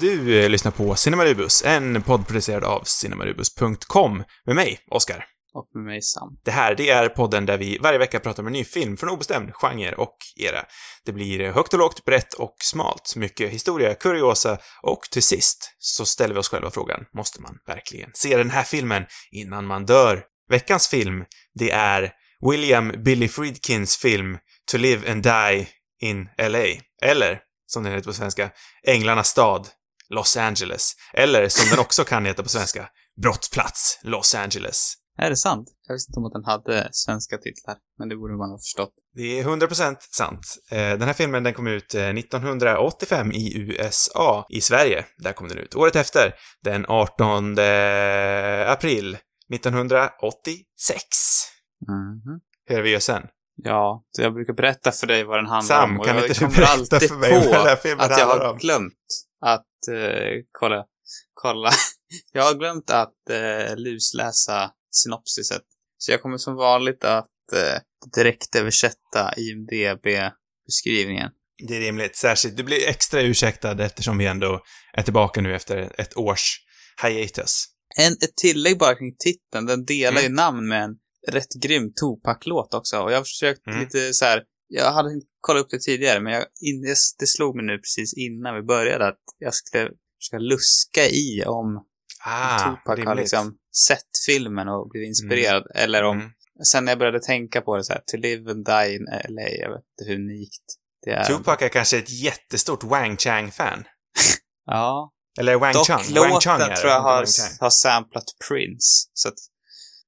Du eh, lyssnar på Cinemarubus, en podd producerad av cinemarubus.com med mig, Oskar. Och med mig Sam. Det här, det är podden där vi varje vecka pratar om en ny film från obestämd genre och era. Det blir högt och lågt, brett och smalt, mycket historia, kuriosa och till sist så ställer vi oss själva frågan, måste man verkligen se den här filmen innan man dör? Veckans film, det är William Billy Friedkins film To Live and Die in LA. Eller, som den heter på svenska, Änglarnas stad, Los Angeles. Eller, som den också kan heta på svenska, Brottsplats, Los Angeles. Är det sant? Jag visste inte om att den hade svenska titlar, men det borde man ha förstått. Det är 100% sant. Eh, Den här filmen den kom ut eh, 1985 i USA. I Sverige, där kom den ut året efter, den 18 april 1986. Mhm. Hur är vi gör sen? Ja, så jag brukar berätta för dig vad den handlar Sam, om. och kan inte du berätta alltid för mig på vad den här filmen att jag handlar har om? glömt att eh, kolla, kolla. jag har glömt att eh, lusläsa synopsiset. Så jag kommer som vanligt att eh, direkt översätta IMDB-beskrivningen. Det är rimligt. Särskilt, du blir extra ursäktad eftersom vi ändå är tillbaka nu efter ett års hiatus. En, ett tillägg bara kring titeln. Den delar Mm. ju namn med en rätt grym Tupac-låt också. Och jag har försökt Mm. lite så här. Jag hade inte kollat upp det tidigare, men jag, det, slog mig nu precis innan vi började att jag skulle försöka luska i om Ah, Tupac har rimligt. liksom sett filmen och blivit inspirerad. Eller om, Mm. sen när jag började tänka på det så här, to live and die in LA, jag vet inte hur unikt det är. Tupac är kanske ett jättestort Wang Chang-fan. Ja. Eller Wang Dock Chang. Wang Chang låten är det, tror jag har, Wang har samplat Prince. Så att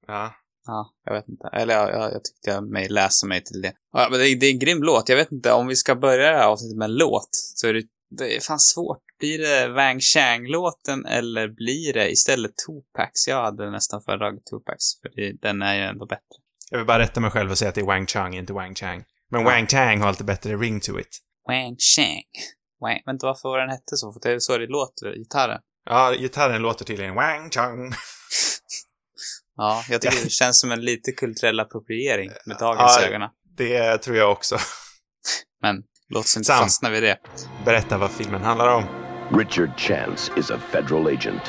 Ja. Ja, jag vet inte. Eller jag, jag, jag tyckte jag mig läsa mig till det. Ja, men det, är- det är en grym låt. Jag vet inte, om vi ska börja det här avsnittet med en låt så är det, det är fan svårt. Blir det Wang Chang-låten eller blir det istället Tupacs? Jag hade nästan föredragit Tupacs, för det, den är ju ändå bättre. Jag vill bara rätta mig själv och säga att det är Wang Chang, inte Wang Chang. Men Ja. Wang Chang har alltid bättre ring to it. Wang Chang. Wang, vänta, varför var den hette så? För det är så det låter, gitarren. Ja, gitarren låter tydligen Wang Chang. Ja, jag tycker det känns som en lite kulturell appropriering med dagens Ja. ögon. Det tror jag också. Men låt oss inte Sam. fastna vid det. Berätta vad filmen handlar om. Richard Chance is a federal agent.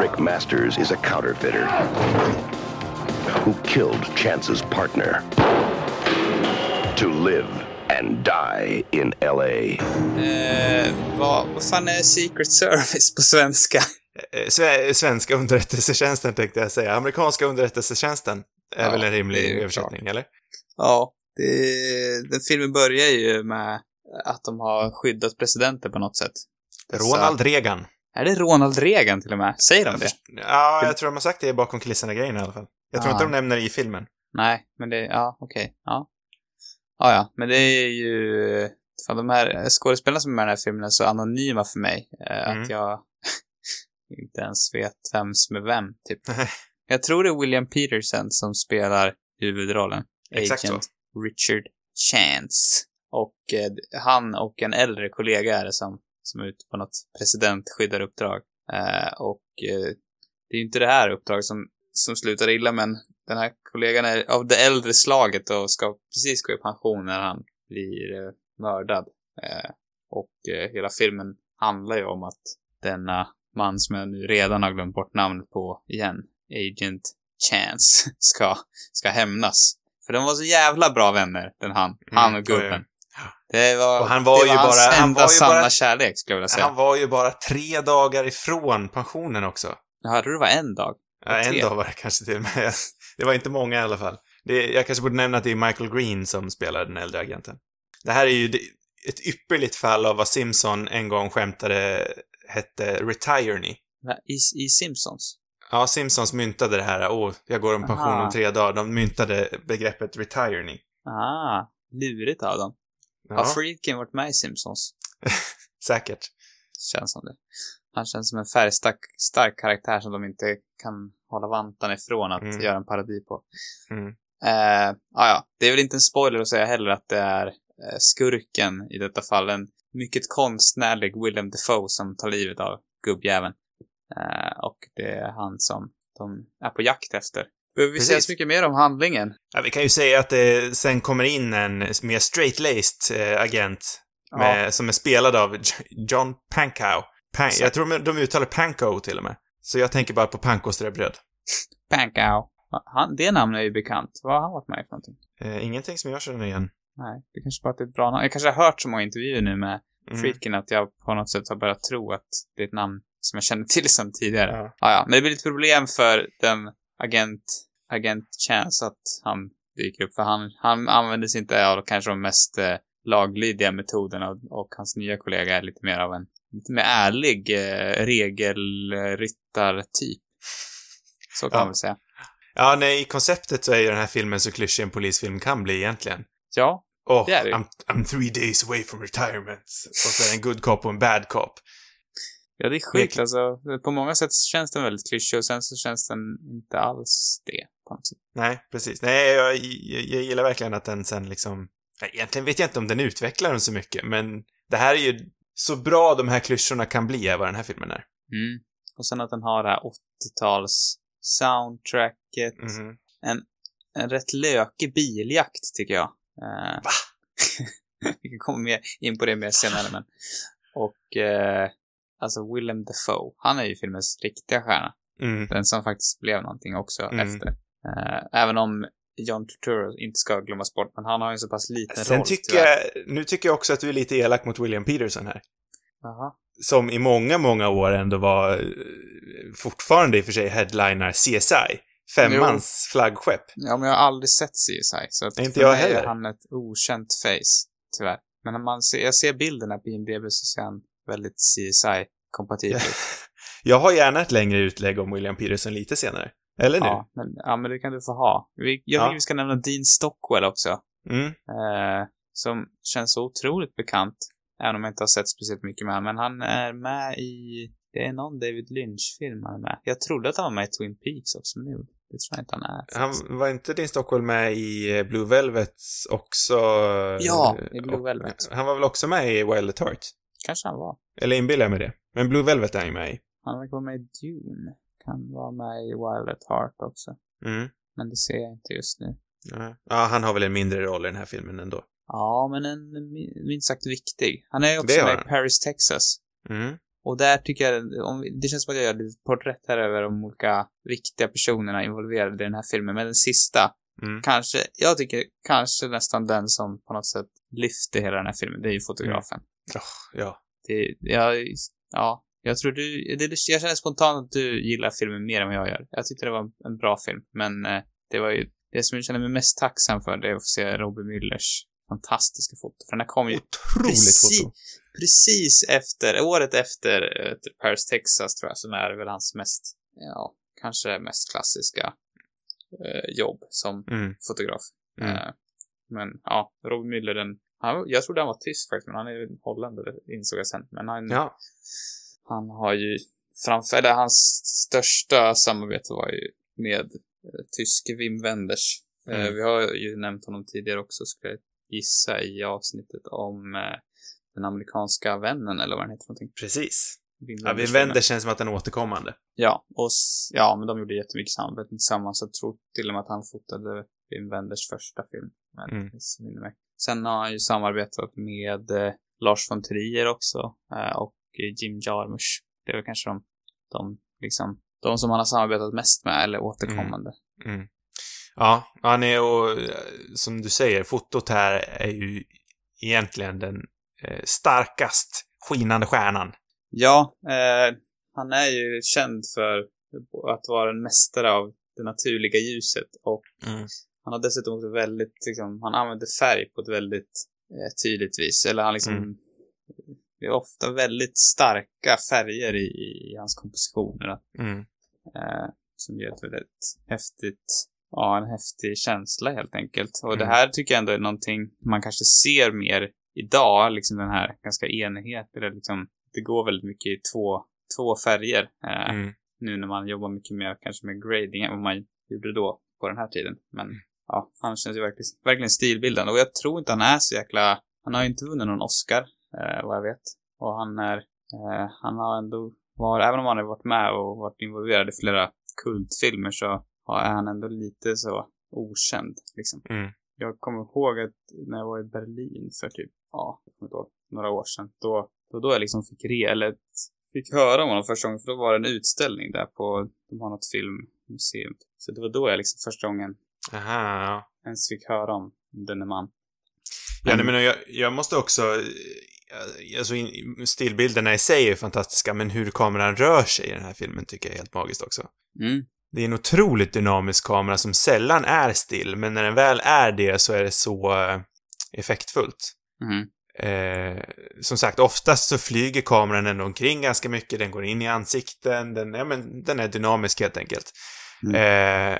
Rick Masters is a counterfeiter who killed Chance's partner to live and die in LA. Eh, vad, vad fan är Secret Service på svenska? Eh, sve- Svenska underrättelsetjänsten tänkte jag säga. Amerikanska underrättelsetjänsten är Ja, väl en rimlig översättning, eller? Ja, det, den filmen börjar ju med att de har skyddat presidenten på något sätt. Ronald Reagan. Är det Ronald Reagan till och med? Säger de det? Ja, jag tror de har sagt det bakom kulisserna-grejen i alla fall. Jag tror Ah. inte de nämner det i filmen. Nej, men det, ja, okej, ja. Ja, ja, men det är ju, fan de här skådespelarna som är med i den här filmen är så anonyma för mig, eh, Mm. att jag inte ens vet vem som är vem, typ. jag tror det är William Peterson som spelar huvudrollen. Exakt Agent Richard Chance. Och eh, han och en äldre kollega är det som, som är ute på något presidentskyddaruppdrag. Eh, och eh, det är ju inte det här uppdraget som, som slutar illa, men den här kollegan är av det äldre slaget och ska precis gå i pension när han blir eh, mördad. Eh, och eh, hela filmen handlar ju om att denna man som jag nu redan har glömt bort namnet på igen, Agent Chance, ska, ska hämnas. För de var så jävla bra vänner, den han, han och Mm, gubben. Det var, Och han var det ju var hans bara- han enda var ju sanna bara- kärlek, skulle jag vilja säga. Han var ju bara tre dagar ifrån pensionen också. Jag hörde det var en dag. Ja, en dag var det kanske till och med. Det var inte många i alla fall. Det, jag kanske borde nämna att det är Michael Green som spelar den äldre agenten. Det här är ju ett ypperligt fall av vad Simpson en gång skämtade hette retireny. I, I Simpsons. Ja, Simpsons myntade det här, åh, jag går om pension Aha. om tre dagar. De myntade begreppet retireny. Ah, lurigt av dem. Ja, Har Friedkin varit med i Simpsons? säkert. Känns som det. Han känns som en färgstark stark karaktär som de inte kan hålla vantarna ifrån att Mm. göra en parodi på. Mm. Eh, ah, ja, det är väl inte en spoiler att säga heller att det är eh, skurken i detta fall. En mycket konstnärlig Willem Dafoe som tar livet av gubbjäveln. Eh, och det är han som de är på jakt efter. Behöver vi säga så mycket mer om handlingen? Ja, vi kan ju säga att det sen kommer in en mer straight-laced eh, agent Med, Som är spelad av John Pankow. Pan, jag tror de, de uttalar Pankow till och med. Så jag tänker bara på pankoströbröd. Pankow. Han, det namnet är ju bekant. Vad har han varit med i för någonting? Eh, ingenting som jag känner igen. Nej, det kanske bara är ett bra namn. Jag kanske har hört så många intervjuer nu med Mm. Friedkin att jag på något sätt har börjat tro att det är ett namn som jag känner till sedan tidigare. Ja. Ja, ja. Men det blir lite problem för den agent, agent Chance att han dyker upp. För han, han använder sig inte av kanske de mest eh, laglydiga metoderna och, och hans nya kollega är lite mer av en lite mer ärlig eh, regelryttartyp. Så kan Ja. man väl säga. Ja, nej, i konceptet så är ju den här filmen så klyschig en polisfilm kan bli egentligen. Ja, Oh, Det är det. I'm, I'm three days away from retirement. Och så är det en good cop och en bad cop. ja det är sjukt alltså. På många sätt känns den väldigt klyschig och sen så känns den inte alls det på något sätt. Nej, precis. Nej, jag, jag, jag gillar verkligen att den sen liksom... Egentligen vet jag inte om den utvecklar den så mycket, men det här är ju så bra de här klyschorna kan bli, är vad den här filmen är. Mm. Och sen att den har det här 80-tals soundtracket. Mhm. En rätt lökig biljakt, tycker jag. Eh, Va? Vi kan komma mer in på det mer senare, men... Och, eh, alltså Willem Dafoe. Han är ju filmens riktiga stjärna. Mm. Den som faktiskt blev någonting också Mm. efter. Eh, även om John Turturro inte ska glömmas bort, men han har ju så pass liten Sen roll. tycker jag, nu tycker jag också att du är lite elak mot William Peterson här. Jaha. Som i många, många år ändå var, eh, fortfarande i och för sig, headliner CSI. Femmans flaggskepp. Ja, men jag har aldrig sett CSI, så att Inte jag heller. är han ett okänt face, tyvärr. Men när man ser, jag ser bilderna på IMDB så ser han väldigt CSI-kompatibel ut. Jag har gärna ett längre utlägg om William Peterson lite senare. Eller nu? Ja, men, ja, men det kan du få ha. Vi, jag Ja. tycker vi ska nämna Dean Stockwell också. Mm. Eh, som känns otroligt bekant. Även om jag inte har sett speciellt mycket med Men han är med i... Det är någon David Lynch-film han är med. Jag trodde att han var med i Twin Peaks också, men det, det tror jag inte han är. Han var inte din Stockholm med i eh, Blue Velvet också? Ja, i Eh, Blue Velvet. Han var väl också med i Wild at Heart? Kanske han var. Eller inbillar jag mig det? Men Blue Velvet är han ju med i. Han verkar vara med i Dune. Kan vara med i Wild at Heart också. Mm. Men det ser jag inte just nu. Ja. ja, han har väl en mindre roll i den här filmen ändå. Ja, men en mi- minst sagt viktig. Han är också med i. Paris, Texas. Mm. Och där tycker jag, om, det känns som att jag gör lite porträtt här över de olika viktiga personerna involverade i den här filmen. Men den sista, Mm. kanske, jag tycker kanske nästan den som på något sätt lyfter hela den här filmen, det är ju fotografen. Ja. Det, jag, ja, jag tror du, det, jag känner spontant att du gillar filmen mer än vad jag gör. Jag tyckte det var en, bra film, men eh, det var ju, det som jag känner mig mest tacksam för, det är att få se Robbie Müllers fantastiska foto. För den här kom ju Otroligt Precis. foto. Precis efter, året efter eh, Paris, Texas tror jag, som är väl hans mest, ja, kanske mest klassiska eh, jobb som Mm. fotograf. Mm. Eh, men ja, Robbie Müller, den, han, jag trodde han var tysk faktiskt, men han är holländare, insåg jag sen. Men han, Ja. han har ju framför, eller hans största samarbete var ju med eh, tyske Wim Wenders. Eh, Mm. vi har ju nämnt honom tidigare också, skulle jag gissa, i avsnittet om eh, den amerikanska vännen, eller vad den heter någonting. Precis. Ja, vi vänder känns som att den är återkommande. Ja, och ja, men de gjorde jättemycket samarbete tillsammans. Jag tror till och med att han fotade Wim Wenders första film. Men Mm. Sen har han ju samarbetat med eh, Lars von Trier också eh, och Jim Jarmusch. Det är väl kanske de, de, liksom, de som han har samarbetat mest med, eller återkommande. Mm. Ja, ja nej, och eh, som du säger, fotot här är ju egentligen den starkast skinande stjärnan. Ja, eh, han är ju känd för att vara en mästare av det naturliga ljuset och Mm. Han har dessutom också väldigt, liksom, han använder färg på ett väldigt eh, tydligt vis. Eller han liksom, Mm. det är ofta väldigt starka färger i, i hans kompositioner. Mm. Eh, som ger ett väldigt häftigt, ja, en häftig känsla helt enkelt. Och det Mm. här tycker jag ändå är någonting man kanske ser mer idag, liksom den här ganska enighet, eller liksom, det går väldigt mycket i två, två färger. Eh, Mm. nu när man jobbar mycket mer kanske med grading än vad man gjorde då på den här tiden. Men ja, han känns ju verkligen, verkligen stilbildande och jag tror inte han är så jäkla, han har ju inte vunnit någon Oscar, eh, vad jag vet. Och han är, eh, han har ändå varit, även om han har varit med och varit involverad i flera kultfilmer så är han ändå lite så okänd liksom. Mm. Jag kommer ihåg att när jag var i Berlin för typ ja, ihåg, några år sedan. Då, då, då jag liksom fick re, eller fick höra om honom första gången, för då var det en utställning där på, de har något filmmuseum. Så det var då jag liksom första gången Aha, ens fick höra om denne man. Ja, Men- nej, men jag, jag måste också... eh, Alltså, stillbilderna i sig är fantastiska, men hur kameran rör sig i den här filmen tycker jag är helt magiskt också. Mm. Det är en otroligt dynamisk kamera som sällan är still, men när den väl är det så är det så eh, effektfullt. Mhm. Eh, som sagt, oftast så flyger kameran ändå omkring ganska mycket, den går in i ansikten, den, ja, men, den är dynamisk helt enkelt. Eh,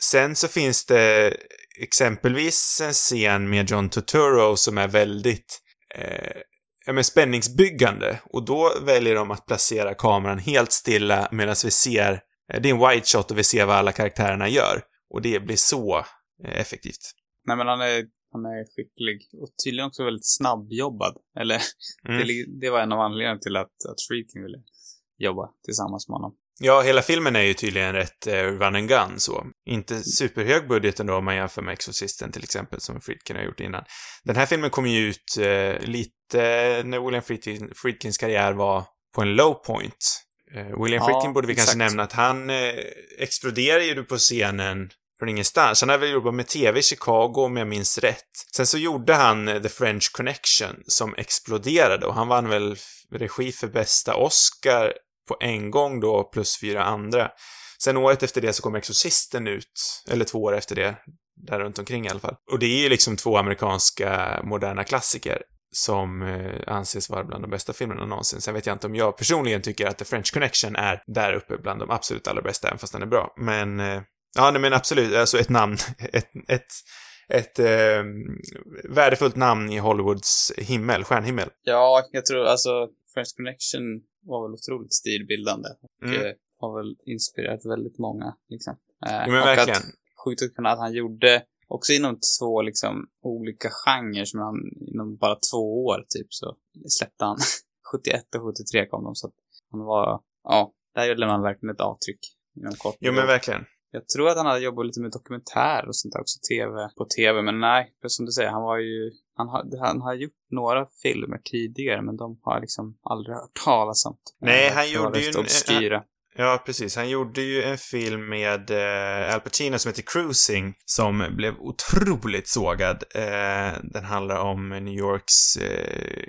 sen så finns det exempelvis en scen med John Turturro som är väldigt eh, ja, men spänningsbyggande och då väljer de att placera kameran helt stilla medan vi ser, eh, det är en wide shot och vi ser vad alla karaktärerna gör. Och det blir så eh, effektivt. Nej, men han är, han är skicklig och tydligen också väldigt snabbjobbad. Eller, Mm. det, det var en av anledningarna till att, att Friedkin ville jobba tillsammans med honom. Ja, hela filmen är ju tydligen rätt eh, run and gun så. Inte superhög budget ändå om man jämför med Exorcisten till exempel, som Friedkin har gjort innan. Den här filmen kom ju ut eh, lite när William Friedkin, Friedkins karriär var på en low point. Eh, William Ja, Friedkin borde vi kanske exakt. nämna att han eh, exploderar ju på scenen från ingenstans. Han har väl jobbat med TV i Chicago om jag minns rätt. Sen så gjorde han eh, The French Connection som exploderade och han vann väl regi för bästa Oscar på en gång då, plus fyra andra. Sen året efter det så kom Exorcisten ut, eller två år efter det, där runt omkring i alla fall. Och det är ju liksom två amerikanska moderna klassiker som eh, anses vara bland de bästa filmerna någonsin. Sen vet jag inte om jag personligen tycker att The French Connection är där uppe bland de absolut allra bästa, även fast den är bra. Men, eh, ja, nej, men absolut, alltså ett namn, ett, ett, ett eh, värdefullt namn i Hollywoods himmel, stjärnhimmel. Ja, jag tror alltså French Connection var väl otroligt stilbildande. Och Mm. eh, har väl inspirerat väldigt många, liksom. Eh, Jo, men verkligen. Att, sjukt att kunna att han gjorde, också inom två liksom olika genrer, som han inom bara två år typ så släppte han. 71 och 73 kom de, så att han var, ja, där lämnade han verkligen ett avtryck inom kort. Jo, men verkligen. Jag tror att han hade jobbat lite med dokumentär och sånt där också, TV, på TV, men nej, som du säger, han var ju, han har, han har gjort några filmer tidigare, men de har liksom aldrig hört talas om. Nej, Eh, han gjorde ju en- obskyra. Ja, precis. Han gjorde ju en film med eh, Al Pacino som heter Cruising, som blev otroligt sågad. Eh, den handlar om New Yorks eh,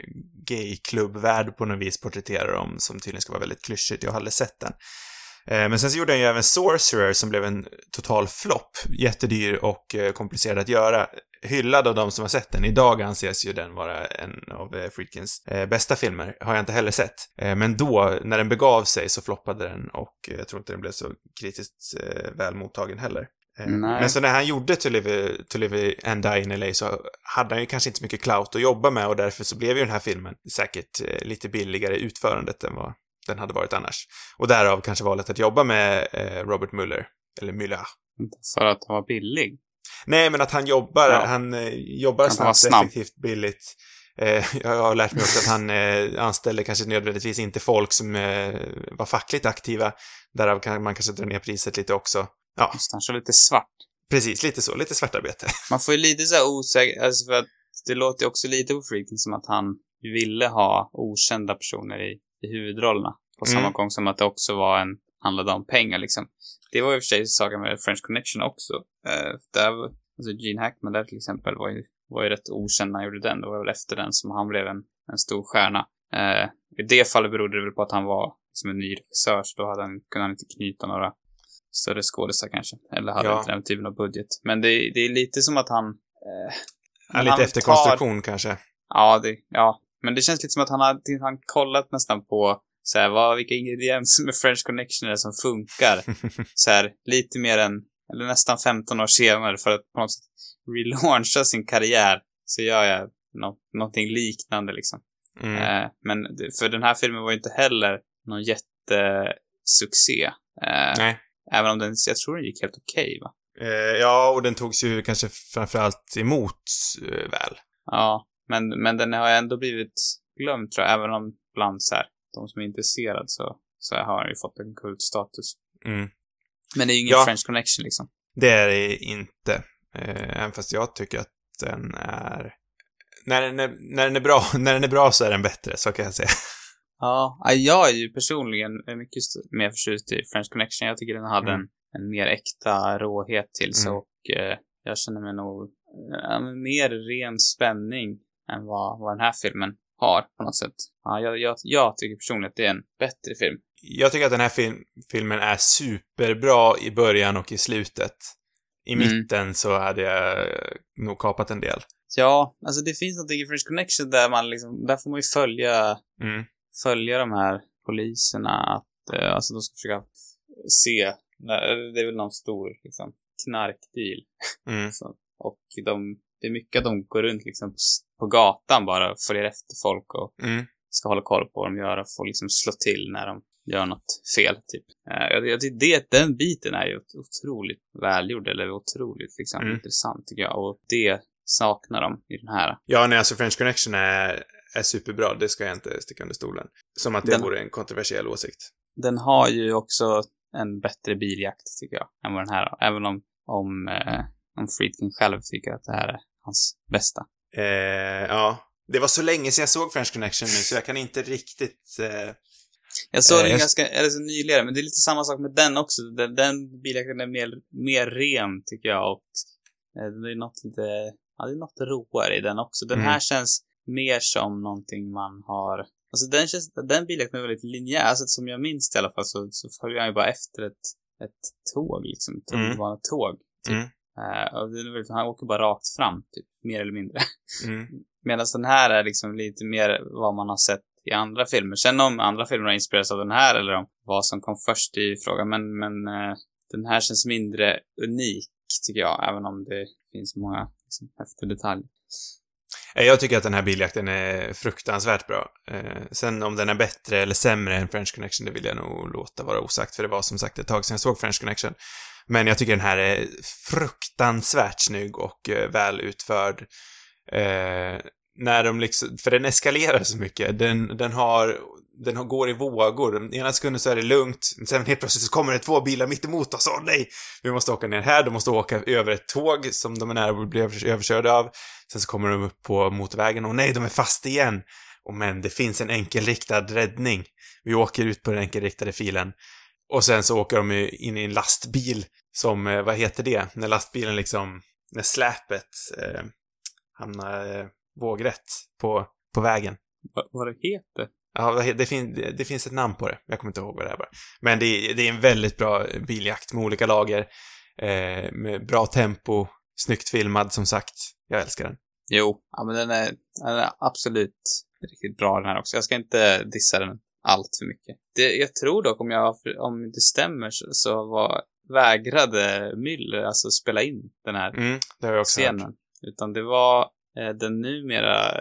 gayklubbvärld på något vis, porträtterar dem, som tydligen ska vara väldigt klyschigt. Jag har aldrig sett den. Eh, men sen så gjorde han ju även Sorcerer som blev en total flopp. Jättedyr och eh, komplicerad att göra. Hyllad av de som har sett den. Idag anses ju den vara en av eh, Friedkins bästa filmer. Har jag inte heller sett. Men då, när den begav sig, så floppade den och jag tror inte den blev så kritiskt väl mottagen heller. Nej. Men så när han gjorde To Live, to Live and Die in LA så hade han ju kanske inte så mycket clout att jobba med och därför så blev ju den här filmen säkert lite billigare i utförandet än vad den hade varit annars. Och därav kanske valet att jobba med eh, Robert Mueller. Eller Müller. För att han var billig. Nej, men att han jobbar, Ja. han eh, jobbar var snabbt, snabb. effektivt, billigt. Eh, jag har lärt mig också att han eh, anställde kanske nödvändigtvis inte folk som eh, var fackligt aktiva. Därav kan man kanske dra ner priset lite också. Ja, Just han kör lite svart. precis. Lite så. Lite svartarbete. Man får ju lite så här osäker, alltså för att det låter ju också lite på Freaking som att han ville ha okända personer i, i huvudrollerna. På Mm. samma gång som att det också var en, handlade om pengar liksom. Det var ju i och för sig saken med French Connection också. Uh, där, alltså Gene Hackman där till exempel var ju, var ju rätt okänd när han gjorde den. Det var väl efter den som han blev en, en stor stjärna. Eh, I det fallet berodde det väl på att han var liksom en ny regissör, så då hade han, kunde han inte knyta några större skådisar kanske. Eller hade Ja. inte den typen av budget. Men det, det är lite som att han... Eh, Ja, lite han efterkonstruktion kanske. Ja, det, ja. Men det känns lite som att han har han kollat nästan på så här, vad, vilka ingredienser med French Connection är det som funkar. så här, lite mer än, eller nästan 15 år senare för att på något sätt relauncha sin karriär så gör jag nå, någonting liknande liksom. Mm. Eh, men för den här filmen var ju inte heller någon jättesuccé. Eh, Nej. även om den, jag tror den gick helt okej va? Eh, ja, och den togs ju kanske framförallt emot eh, väl. Ja, men, men den har ändå blivit glömd tror jag, även om bland så här, de som är intresserade så, så har den ju fått en kultstatus. Mm. Men det är ju ingen Ja. French Connection liksom. Det är det inte. Eh, även fast jag tycker att den är när, den är, när, den är bra, när den är bra så är den bättre, så kan jag säga. Ja, ja, jag är ju personligen mycket mer förtjust i French Connection. Jag tycker den hade Mm. en, en mer äkta råhet till sig Mm. och eh, jag känner mig nog ja, mer ren spänning än vad, vad den här filmen har på något sätt. Ja, jag, jag, jag tycker personligen att det är en bättre film. Jag tycker att den här film, filmen är superbra i början och i slutet. I Mm. mitten så hade jag eh, nog kapat en del. Ja, alltså det finns någonting i French Connection där man liksom, där får man ju följa, Mm. följa de här poliserna att, eh, alltså de ska försöka se, det är väl någon stor liksom knarkdeal. Mm. Så, och de, det är mycket att de går runt liksom på, gatan bara följer efter folk och Mm. ska hålla koll på vad de gör och får liksom slå till när de gör något fel, typ. Eh, jag, jag tycker det, den biten är ju otroligt välgjord, eller otroligt liksom Mm. intressant tycker jag. Och det saknar de i den här. Ja, nej, alltså French Connection är, är superbra. Det ska jag inte sticka under stolen. Som att det Den- vore en kontroversiell åsikt. Den har ju också en bättre biljakt, tycker jag, än vad den här har. Även om, om, eh, om Friedkin själv tycker att det här är hans bästa. Eh, ja. Det var så länge sedan jag såg French Connection nu, så jag kan inte riktigt... Eh, Jag såg Eh, den jag- ganska, eller så nyligen, men det är lite samma sak med den också. Den, den biljakten är mer, mer ren, tycker jag. Och eh, det är något lite, ja, det är något råare i den också. Den Mm. här känns mer som någonting man har, alltså den känns, den biljakten är väldigt linjär. Alltså som jag minns det i alla fall så, så följer han ju bara efter ett, ett tåg, liksom. Ett Mm. tunnelbanetåg. Typ. Mm. Eh, väldigt, han åker bara rakt fram, typ. Mer eller mindre. mm. Medan den här är liksom lite mer vad man har sett i andra filmer. Sen om andra filmer har inspirerats av den här eller om vad som kom först i frågan. Men, men eh, den här känns mindre unik, tycker jag. Även om det finns många liksom, häftiga detaljer. Eh, Jag tycker att den här biljakten är fruktansvärt bra. Eh, sen om den är bättre eller sämre än French Connection, det vill jag nog låta vara osagt, för det var som sagt ett tag sedan jag såg French Connection. Men jag tycker den här är fruktansvärt snygg och eh, väl utförd. Eh, när de liksom, för den eskalerar så mycket. Den, den har, den har, går i vågor. Den ena sekunden så är det lugnt, sen helt plötsligt så kommer det två bilar mitt emot oss. Åh nej! Vi måste åka ner här, de måste åka över ett tåg som de är nära att bli överkörda av. Sen så kommer de upp på motorvägen och nej, de är fast igen. Och men det finns en enkelriktad räddning. Vi åker ut på den enkelriktade filen. Och sen så åker de ju in i en lastbil som, eh, vad heter det? När lastbilen liksom, när släpet eh, hamnar eh, vågrätt på, på vägen. Va, vad det heter? Ja, det, fin det finns ett namn på det. Jag kommer inte ihåg vad det är bara. Men det, är- det är en väldigt bra biljakt med olika lager. Eh, med bra tempo, snyggt filmad som sagt. Jag älskar den. Jo, ja, men den är, den är absolut riktigt bra den här också. Jag ska inte dissa den allt för mycket. Det, jag tror dock, om, jag, om det stämmer, så, så var, vägrade Müller alltså spela in den här Mm, också hört. scenen. Utan det var eh, den numera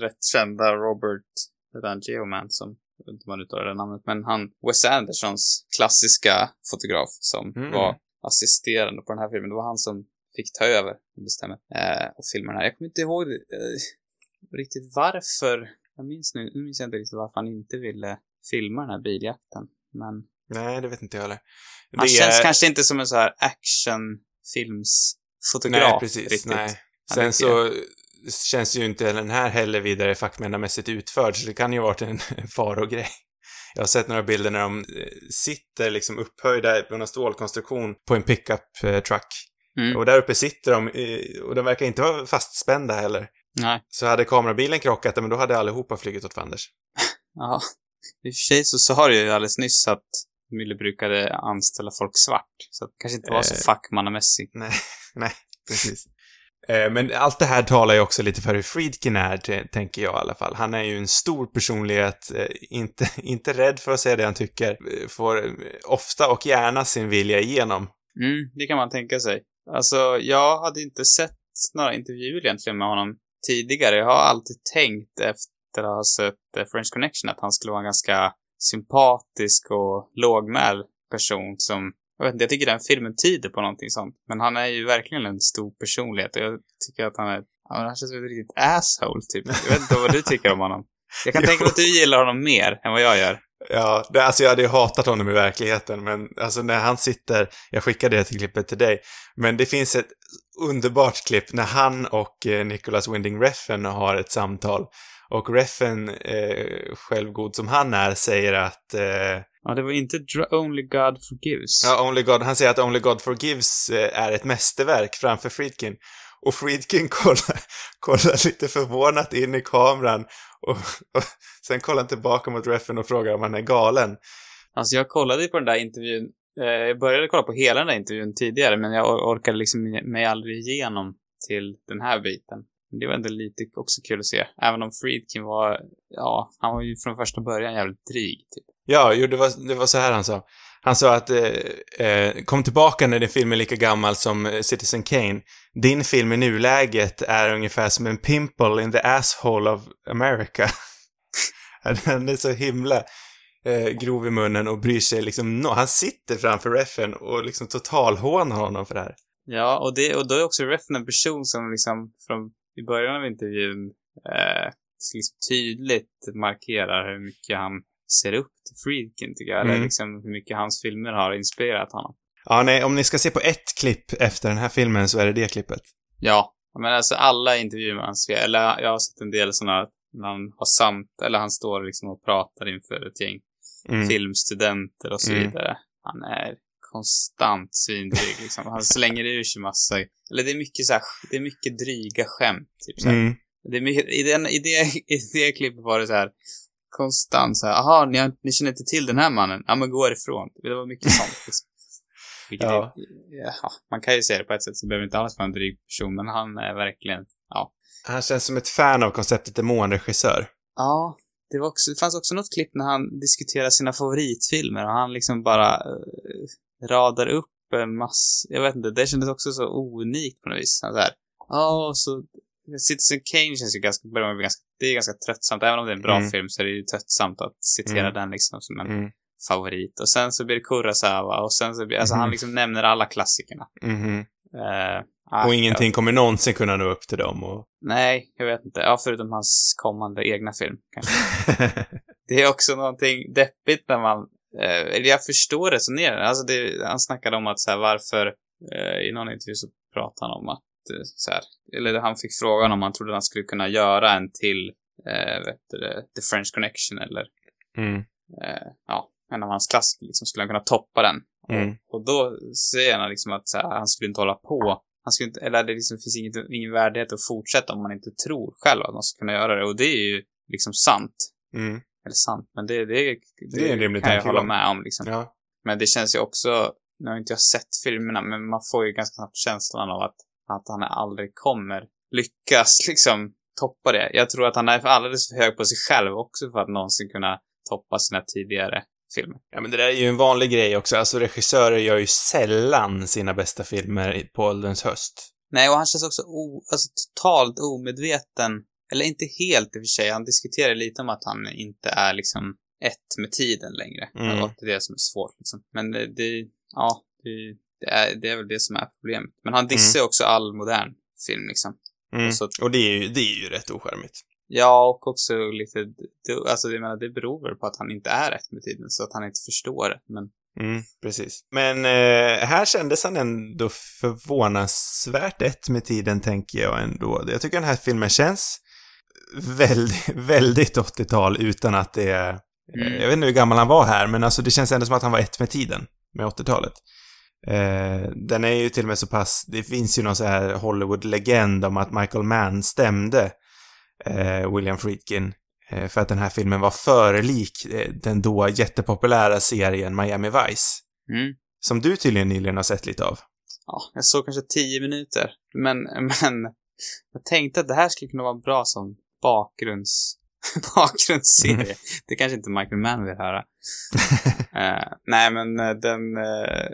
rätt kända Robert, han Geoman som, inte man uttalar det namnet, men han, Wes Andersons klassiska fotograf som Mm. var assisterande på den här filmen. Det var han som fick ta över, om det stämmer, eh, och den här. Jag kommer inte ihåg eh, riktigt varför, jag minns nu, nu minns jag inte riktigt varför han inte ville filma den här biljakten. Men Nej, det vet inte jag heller. han Det känns är- kanske inte som en så här actionfilmsfotograf. Nej, precis. riktigt. Nej. Sen så känns ju inte den här heller vidare fackmannamässigt utförd, så det kan ju ha varit en, farogrej. Jag har sett några bilder när de eh, sitter liksom upphöjda på en stålkonstruktion på en pickup eh, truck. Mm. Och där uppe sitter de, eh, och de verkar inte vara fastspända heller. Nej. Så hade kamerabilen krockat, men då hade allihopa flugit åt fanders. Ja. I och för sig så sa du ju alldeles nyss att Müller brukade anställa folk svart. Så det kanske inte var så Eh. fackmannamässig. Nej, nej, precis. Eh, Men allt det här talar ju också lite för hur Friedkin är, tänker jag i alla fall. Han är ju en stor personlighet, eh, inte, inte rädd för att säga det han tycker, får ofta och gärna sin vilja igenom. Mm, det kan man tänka sig. Alltså, jag hade inte sett några intervjuer egentligen med honom tidigare. Jag har alltid tänkt efter att ha sett eh, French Connection att han skulle vara en ganska sympatisk och lågmäld person som jag vet inte, jag tycker den filmen tyder på någonting sånt. Men han är ju verkligen en stor personlighet och jag tycker att han är, han känns som ett riktigt asshole typ. Jag vet inte vad du tycker om honom. Jag kan tänka mig att du gillar honom mer än vad jag gör. Ja, det, alltså jag hade ju hatat honom i verkligheten, men alltså när han sitter, jag skickade det till klippet till dig, men det finns ett underbart klipp när han och eh, Nicholas Winding Refn har ett samtal. Och Refn, eh, självgod som han är, säger att eh, Ja, det var inte Only God Forgives. Ja, Only God, han säger att Only God Forgives eh, är ett mästerverk framför Friedkin. Och Friedkin kollar, kollar lite förvånat in i kameran och, och sen kollar han tillbaka mot refen och frågar om han är galen. Alltså jag kollade ju på den där intervjun. Eh, jag började kolla på hela den där intervjun tidigare, men jag orkade liksom mig aldrig igenom till den här biten. Det var ändå lite också kul att se. Även om Friedkin var, ja, han var ju från första början jävligt dryg, typ. Ja, jo, det var, det var så här han sa. Han sa att eh, eh, kom tillbaka när din film är lika gammal som eh, Citizen Kane. Din film i nuläget är ungefär som en pimple in the asshole of America. Den är så himla eh, grov i munnen och bryr sig liksom no Han sitter framför refen och liksom totalhånar honom för det här. Ja, och, det, och då är också Refn en person som liksom från i början av intervjun eh, liksom tydligt markerar hur mycket han ser upp till Friedkin, tycker jag. Eller Mm. liksom hur mycket hans filmer har inspirerat honom. Ja, nej, om ni ska se på ett klipp efter den här filmen så är det det klippet. Ja, men alltså alla intervjuer med hans, eller jag har sett en del sådana när han har samt, eller han står liksom och pratar inför ett gäng Mm. filmstudenter och så Mm. vidare. Han är konstant svindryg liksom. Han slänger ur sig massa, eller det är mycket så här, det är mycket dryga skämt, typ så. Mm. Det är mycket, i, den, i, det, I det klippet var det så här konstant så här, aha, ni, har, ni känner inte till den här mannen? Ja, men gå ifrån. Det var mycket sånt. Liksom. Ja. är, ja, man kan ju se det på ett sätt, så behöver inte alls vara en dryg person, men han är verkligen, ja. Han känns som ett fan av konceptet demonregissör. Ja, det, var också, det fanns också något klipp när han diskuterar sina favoritfilmer och han liksom bara eh, radar upp en massa, jag vet inte, det kändes också så unikt på något vis. Han så här, ja, så Citizen Kane känns ju ganska, ganska, det är ganska tröttsamt. Även om det är en bra Mm. film så är det ju tröttsamt att citera Mm. den liksom som en Mm. favorit. Och sen så blir det Kurosawa och sen så blir, alltså Mhm. han liksom nämner alla klassikerna. Eh, Och ingenting kommer någonsin kunna nå upp till dem och... Nej, jag vet inte. Ja, förutom hans kommande egna film, kanske. Det är också någonting deppigt när man, eh, eller jag förstår resonerandet. Alltså det, han snackade om att så här, varför, eh, i någon intervju så pratade han om att, eh, så här, eller han fick frågan om han trodde han skulle kunna göra en till, eh, vet du, The French Connection eller, mm. eh, ja, en av hans klassiker, liksom, skulle han kunna toppa den? Mm. Och då säger han liksom att här, han skulle inte hålla på. Han skulle inte, eller det liksom finns inget, ingen värdighet att fortsätta om man inte tror själv att man ska kunna göra det. Och det är ju liksom sant. Mm. Eller sant, men det, det, det, Det är en rimlig kan jag hålla med om liksom. Ja. Men det känns ju också, nu har inte jag sett filmerna, men man får ju ganska snabbt känslan av att, att han aldrig kommer lyckas liksom toppa det. Jag tror att han är alldeles för hög på sig själv också för att någonsin kunna toppa sina tidigare filmer. ja, men det där är ju en vanlig grej också. Alltså regissörer gör ju sällan sina bästa filmer på ålderns höst. Nej, och han känns också o, alltså, totalt omedveten. Eller inte helt i och för sig. Han diskuterar lite om att han inte är liksom ett med tiden längre. Mm. Och det är det som är svårt liksom. Men det, det ja, det, det, är, det är väl det som är problemet. Men han dissar ju också all modern film liksom. Mm. Och så- Och det är ju, det är ju rätt ocharmigt. Ja, och också lite, alltså jag menar, det beror väl på att han inte är ett med tiden, så att han inte förstår. Men Mm, precis. Men eh, här kändes han ändå förvånansvärt ett med tiden, tänker jag ändå. Jag tycker den här filmen känns väldigt, väldigt 80-tal utan att det är... eh, Mm. Jag vet inte hur gammal han var här, men alltså det känns ändå som att han var ett med tiden, med 80-talet. Eh, den är ju till och med så pass, det finns ju någon så här Hollywood-legend om att Michael Mann stämde William Friedkin eh, för att den här filmen var för lik eh, den då jättepopulära serien Miami Vice. mm. Som du tydligen nyligen har sett lite av. ja, jag såg kanske tio minuter. Men, men jag tänkte att det här skulle kunna vara bra som bakgrunds, bakgrundsserie. Det kanske inte Michael Mann vill höra. Eh, nej, men eh, den, eh,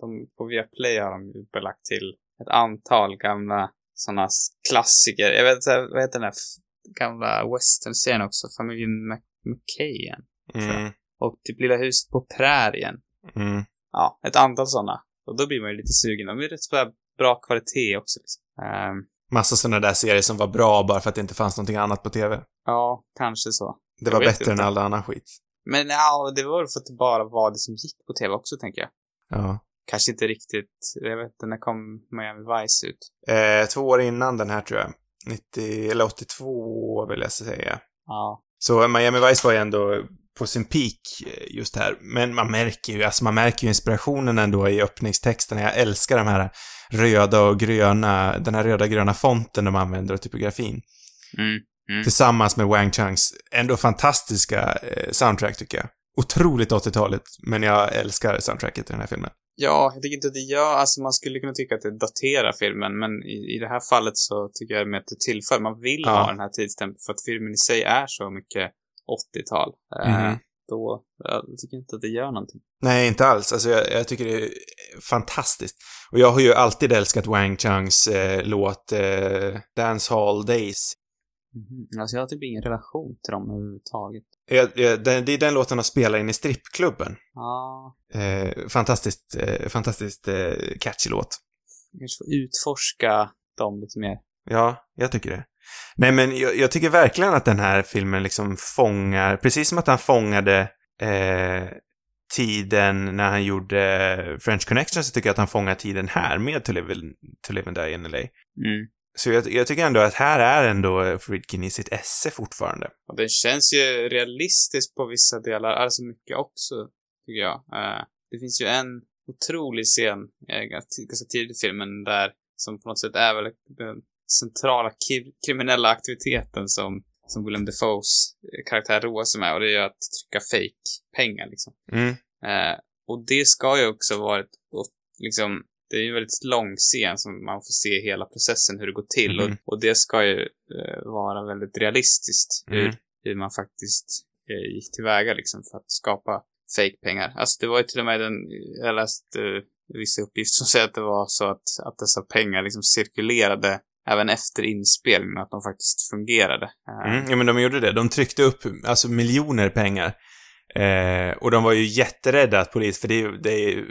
de, på Viaplay har de belagt till ett antal gamla sådana klassiker. Jag vet inte, vad heter den här f- gamla western-serien också? Familjen Mc- McKayen. Mm, Och typ Lilla huset på prärien. mm, Ja, ett antal sådana. Och då blir man ju lite sugen. De är rätt så bra kvalitet också. Liksom. Ehm, massa sådana där serier som var bra bara för att det inte fanns någonting annat på TV. ja, kanske så. Det var bättre inte. än all annan skit. Men ja, det var väl för att det bara var det som gick på TV också, tänker jag. Ja. Kanske inte riktigt, jag vet inte, när kom Miami Vice ut? Eh, två år innan den här tror jag. 90, eller 82 vill jag säga. Ja. Så Miami Vice var ju ändå på sin peak eh, just här. Men man märker ju, alltså man märker ju inspirationen ändå i öppningstexterna. Jag älskar de här röda och gröna, den här röda gröna fonten de använder och typografin. Mm. Mm. Tillsammans med Wang Changs ändå fantastiska eh, soundtrack tycker jag. Otroligt 80-talet, men jag älskar soundtracket i den här filmen. Ja, jag tycker inte att det gör, alltså man skulle kunna tycka att det daterar filmen, men i, i det här fallet så tycker jag med att det tillför. Man vill Ja. ha den här tidstempen för att filmen i sig är så mycket 80-tal. Eh, Mhm. då, jag tycker inte att det gör någonting. Nej, inte alls. Alltså jag, jag tycker det är fantastiskt. Och jag har ju alltid älskat Wang Changs eh, låt eh, Dance Hall Days. Mhm. Alltså jag har typ ingen relation till dem överhuvudtaget. Det är den låten de spelar in i strippklubben. Ja, Eh, fantastiskt, eh, fantastiskt eh, catchy låt. jag kanske får utforska dem lite mer. Ja, jag tycker det. Nej, men jag, jag tycker verkligen att den här filmen liksom fångar, precis som att han fångade eh, tiden när han gjorde French Connection så tycker jag att han fångar tiden här med To Live, to live and Die in LA. Mm. Så jag, jag tycker ändå att här är ändå Friedkin i sitt esse fortfarande. Och den känns ju realistisk på vissa delar, alltså mycket också, tycker jag. Eh, det finns ju en otrolig scen, eh, ganska tidigt i filmen, där som på något sätt är väl den centrala kriminella aktiviteten som, som Willem Dafoes eh, karaktär roar sig med, och det är ju att trycka fake pengar liksom. Mm. Eh, och det ska ju också vara ett, och liksom, det är ju en väldigt lång scen som man får se hela processen, hur det går till. Mhm. Och, och det ska ju eh, vara väldigt realistiskt, hur, Mm. hur man faktiskt eh, gick tillväga liksom för att skapa fake-pengar. Alltså det var ju till och med den, jag läste eh, vissa uppgifter som säger att det var så att, att dessa pengar liksom cirkulerade även efter inspelningen, att de faktiskt fungerade. Eh, Mm, ja, men de gjorde det. De tryckte upp, alltså miljoner pengar. Eh, och de var ju jätterädda att polis, för det det är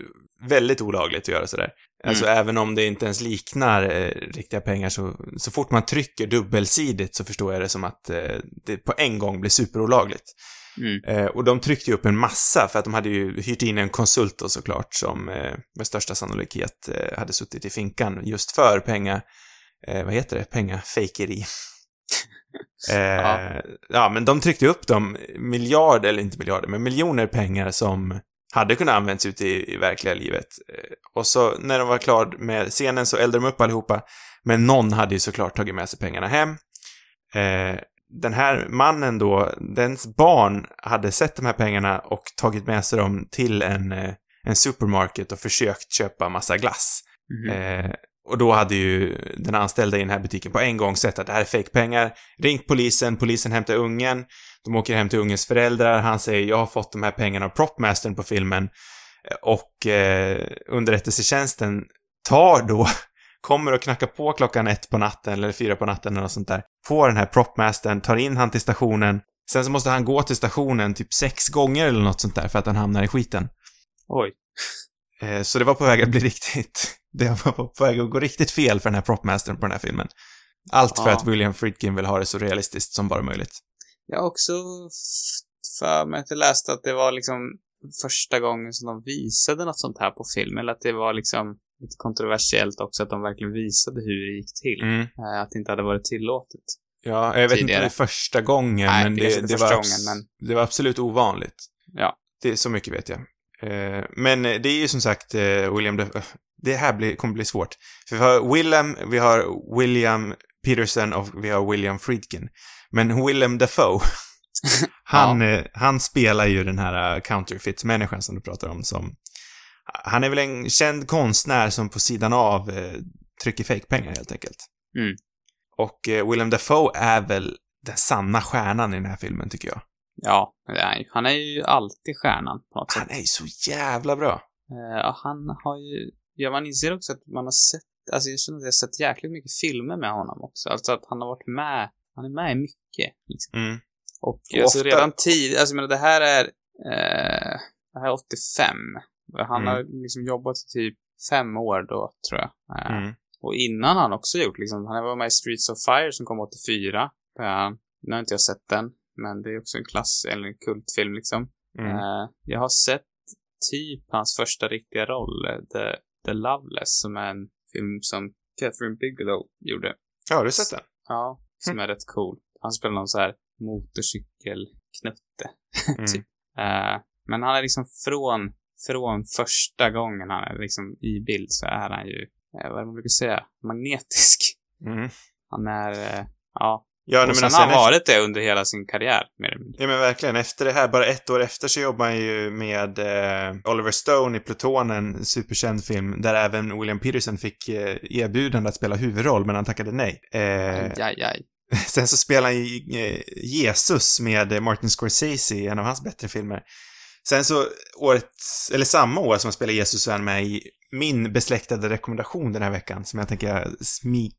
väldigt olagligt att göra sådär. Alltså även om det inte ens liknar eh, riktiga pengar så, så fort man trycker dubbelsidigt så förstår jag det som att eh, det på en gång blir superolagligt. Mm. Eh, och de tryckte ju upp en massa för att de hade ju hyrt in en konsult då såklart som eh, med största sannolikhet eh, hade suttit i finkan just för penga, eh, vad heter det, pengafejkeri. Ja. ja. men de tryckte upp de miljarder, eller inte miljarder, men miljoner pengar som hade kunnat använts ute i, i verkliga livet. Eh, och så när de var klar med scenen så eldade de upp allihopa, men någon hade ju såklart tagit med sig pengarna hem. Eh, den här mannen då, dens barn hade sett de här pengarna och tagit med sig dem till en, eh, en supermarket och försökt köpa massa glass. Mhm. Eh, och då hade ju den anställda i den här butiken på en gång sett att det här är fejkpengar, ringt polisen, polisen hämtar ungen, de åker hem till ungens föräldrar, han säger jag har fått de här pengarna av propmastern på filmen. Och eh, underrättelsetjänsten tar då, kommer och knackar på klockan ett på natten eller fyra på natten eller något sånt där, på den här propmastern, tar in han till stationen, sen så måste han gå till stationen typ sex gånger eller något sånt där för att han hamnar i skiten. Oj. Eh, Så det var på väg att bli riktigt... Det var på väg att gå riktigt fel för den här propmastern på den här filmen. Allt för Ja. att William Friedkin vill ha det så realistiskt som bara möjligt. Jag har också för mig att jag läste att det var liksom första gången som de visade något sånt här på film, eller att det var liksom lite kontroversiellt också att de verkligen visade hur det gick till. Mm. Eh, Att det inte hade varit tillåtet. Ja, jag vet inte om Tidigare. det är första gången, Nej, men det det, det, var gången, det var absolut ovanligt. Ja. Det så mycket vet jag. Eh, Men det är ju som sagt eh, William... De- Det här blir, kommer bli svårt. För vi har Willem, vi har William Peterson och vi har William Friedkin. Men Willem Dafoe, han, eh, han spelar ju den här eh, counterfeit-människan som du pratar om som... Han är väl en känd konstnär som på sidan av eh, trycker fejkpengar helt enkelt. Mm. Och eh, Willem Dafoe är väl den sanna stjärnan i den här filmen, tycker jag. Ja, är, han är ju alltid stjärnan på något sätt. Han är ju så jävla bra. Eh, Ja, han har ju... Ja, man inser också att man har sett... Alltså jag känner att jag har sett jäkligt mycket filmer med honom också. Alltså att han har varit med... Han är med i mycket, liksom. Mm. Och Och alltså ofta- redan tid, alltså jag menar det här är, eh, det här är 85. Han Mm. har liksom jobbat i typ fem år då, tror jag. Eh, Mm. Och innan har han också gjort liksom, han var med i Streets of Fire som kom 84. Eh, nu har inte jag sett den, men det är också en klass, eller en kultfilm liksom. Mm. Eh, jag har sett typ hans första riktiga roll, eh, The, The Loveless, som är en film som Catherine Bigelow gjorde. Ja, har du sett den? Ja, som är rätt cool. Han spelar någon så här motorcykelknutte. Mm. typ. Eh, men han är liksom från, från första gången han är liksom i bild så är han ju, eh, vad man brukar säga, magnetisk. Mm. Han är, ja. Ja, och men sen har han efter- varit det under hela sin karriär, mer eller mindre. Ja men verkligen. Efter det här, bara ett år efter så jobbar han ju med eh, Oliver Stone i Plutonen, en superkänd film, där även William Peterson fick eh, erbjudande att spela huvudroll, men han tackade nej. Eh, Aj, aj, aj. sen så spelar han ju eh, Jesus med eh, Martin Scorsese i en av hans bättre filmer. Sen så året, eller samma år som han spelar Jesus är med i min besläktade rekommendation den här veckan, som jag tänker jag smy,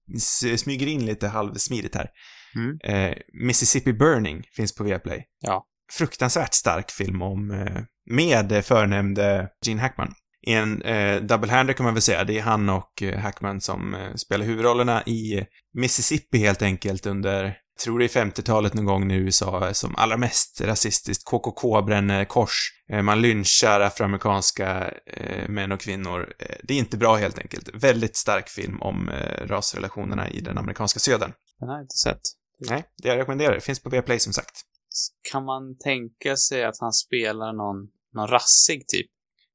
smyger in lite halvsmidigt här. Mm. Eh, Mississippi Burning finns på Viaplay. Ja. Fruktansvärt stark film om, eh, med förnämnde Gene Hackman. I en eh, double-hander kan man väl säga. Det är han och eh, Hackman som eh, spelar huvudrollerna i Mississippi helt enkelt under, jag tror det är 50-talet någon gång nu i USA, som allra mest rasistiskt. KKK bränner kors. Eh, man lynchar afroamerikanska eh, män och kvinnor. Eh, det är inte bra helt enkelt. Väldigt stark film om eh, rasrelationerna i den amerikanska södern. Den har jag inte sett. Nej, det jag rekommenderar. Det finns på Viaplay som sagt. Kan man tänka sig att han spelar någon, någon rassig typ?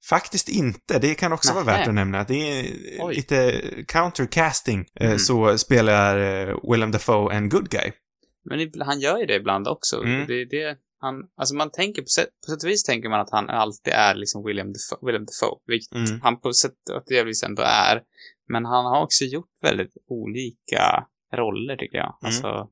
Faktiskt inte. Det kan också vara Nähä. värt att nämna. Det är Oj. lite countercasting. Eh, Mm. Så spelar eh, Willem Dafoe en good guy. Men han gör ju det ibland också. Mm. Det, det, han, alltså man tänker på sätt, på sätt och vis tänker man att han alltid är liksom William Defoe, William Defoe vilket Mm. han på sätt och vis ändå är. Men han har också gjort väldigt olika roller tycker jag. Mm. Alltså,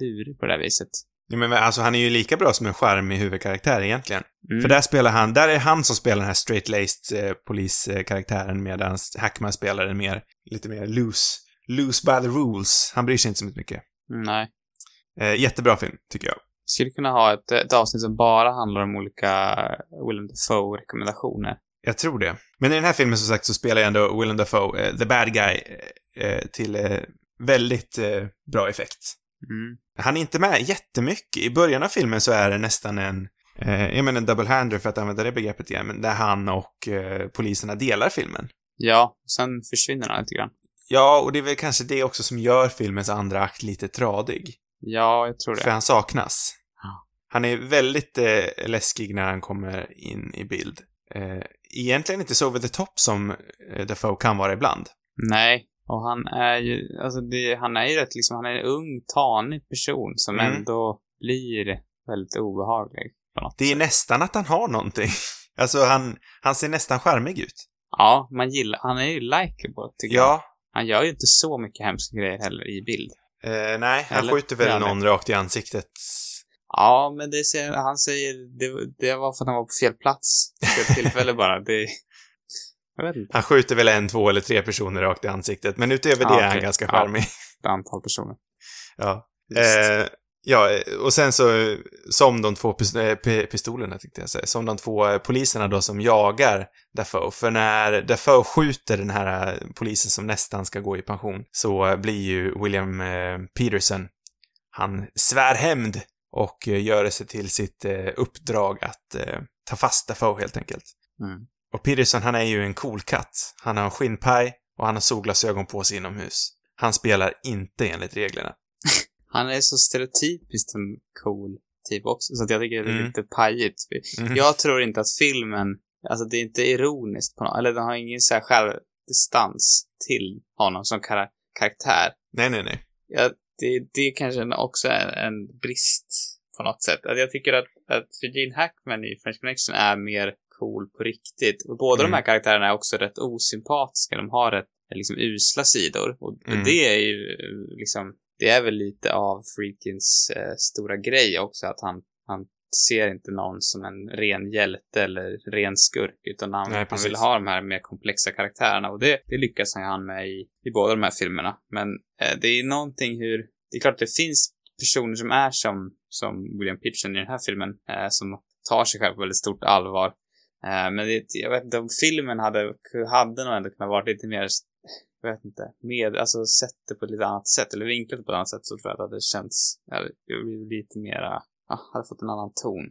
lurig på det här viset. Ja, men alltså han är ju lika bra som en charmig huvudkaraktär egentligen. Mm. För där spelar han, där är han som spelar den här straight-laced eh, poliskaraktären medan Hackman spelar den mer, lite mer loose, loose by the rules. Han bryr sig inte så mycket. Nej. Eh, jättebra film, tycker jag. Skulle kunna ha ett, ett avsnitt som bara handlar om olika William Defoe-rekommendationer. Jag tror det. Men i den här filmen som sagt så spelar ju ändå Willem Dafoe, eh, the bad guy, eh, eh, till eh, väldigt eh, bra effekt. Mm. Han är inte med jättemycket. I början av filmen så är det nästan en, eh, jag menar en double hander för att använda det begreppet igen, men där han och eh, poliserna delar filmen. Ja, sen försvinner han lite grann. Ja, och det är väl kanske det också som gör filmens andra akt lite tradig. Ja, jag tror det. För han saknas. Ja. Han är väldigt eh, läskig när han kommer in i bild. Eh, egentligen inte så over the top som eh, Dafoe kan vara ibland. Nej, och han är ju, alltså det, han är ju rätt liksom, han är en ung, tanig person som Mm. ändå blir väldigt obehaglig på något Det är sätt. nästan att han har någonting. Alltså, han, han ser nästan charmig ut. Ja, man gillar, han är ju likeable tycker jag. Ja. Han gör ju inte så mycket hemska grejer heller i bild. Eh, nej, han Eller? skjuter väl Ja, någon rakt i ansiktet. Ja, men det ser, han säger, det, det var för att han var på fel plats. Fel tillfälle bara. Det. Han skjuter väl en, två eller tre personer rakt i ansiktet, men utöver Ja, det är han ganska Ja. charmig. Ett antal personer. Ja. Eh, ja, eh, och sen så, som de två pis- eh, pi- pistolerna tänkte jag säga, som de två eh, poliserna då som jagar Dafoe. För när Dafoe skjuter den här eh, polisen som nästan ska gå i pension, så eh, blir ju William eh, Peterson, han svär hämnd och eh, gör det sig till sitt eh, uppdrag att eh, ta fast Dafoe helt enkelt. Mm. Och Peterson, han är ju en cool katt. Han har en skinnpaj och han har solglasögon på sig inomhus. Han spelar inte enligt reglerna. Han är så stereotypiskt en cool typ också, så att jag tycker det är Mm. lite pajigt. Mhm. Jag tror inte att filmen, alltså det är inte ironiskt på något, eller den har ingen så här självdistans till honom som kara- karaktär. Nej, nej, nej. Ja, det, det kanske också är en brist på något sätt. Att jag tycker att, att Gene Hackman i French Connection är mer cool på riktigt. Och båda Mm. de här karaktärerna är också rätt osympatiska. De har rätt liksom usla sidor. Och Mm. det är ju liksom, det är väl lite av Freakins eh, stora grej också, att han, han ser inte någon som en ren hjälte eller ren skurk, utan han, Nej, han vill ha de här mer komplexa karaktärerna och det, det lyckas han med i, i båda de här filmerna. Men eh, det är någonting hur, det är klart att det finns personer som är som, som William Peterson i den här filmen, eh, som tar sig själv på väldigt stort allvar. Eh, men det, jag vet inte, om filmen hade, hade nog ändå kunnat vara lite mer jag vet inte, med, alltså sett det på ett lite annat sätt, eller vinklat på ett annat sätt, så tror jag att det hade känts, ja, det blivit lite mera, ja, hade fått en annan ton.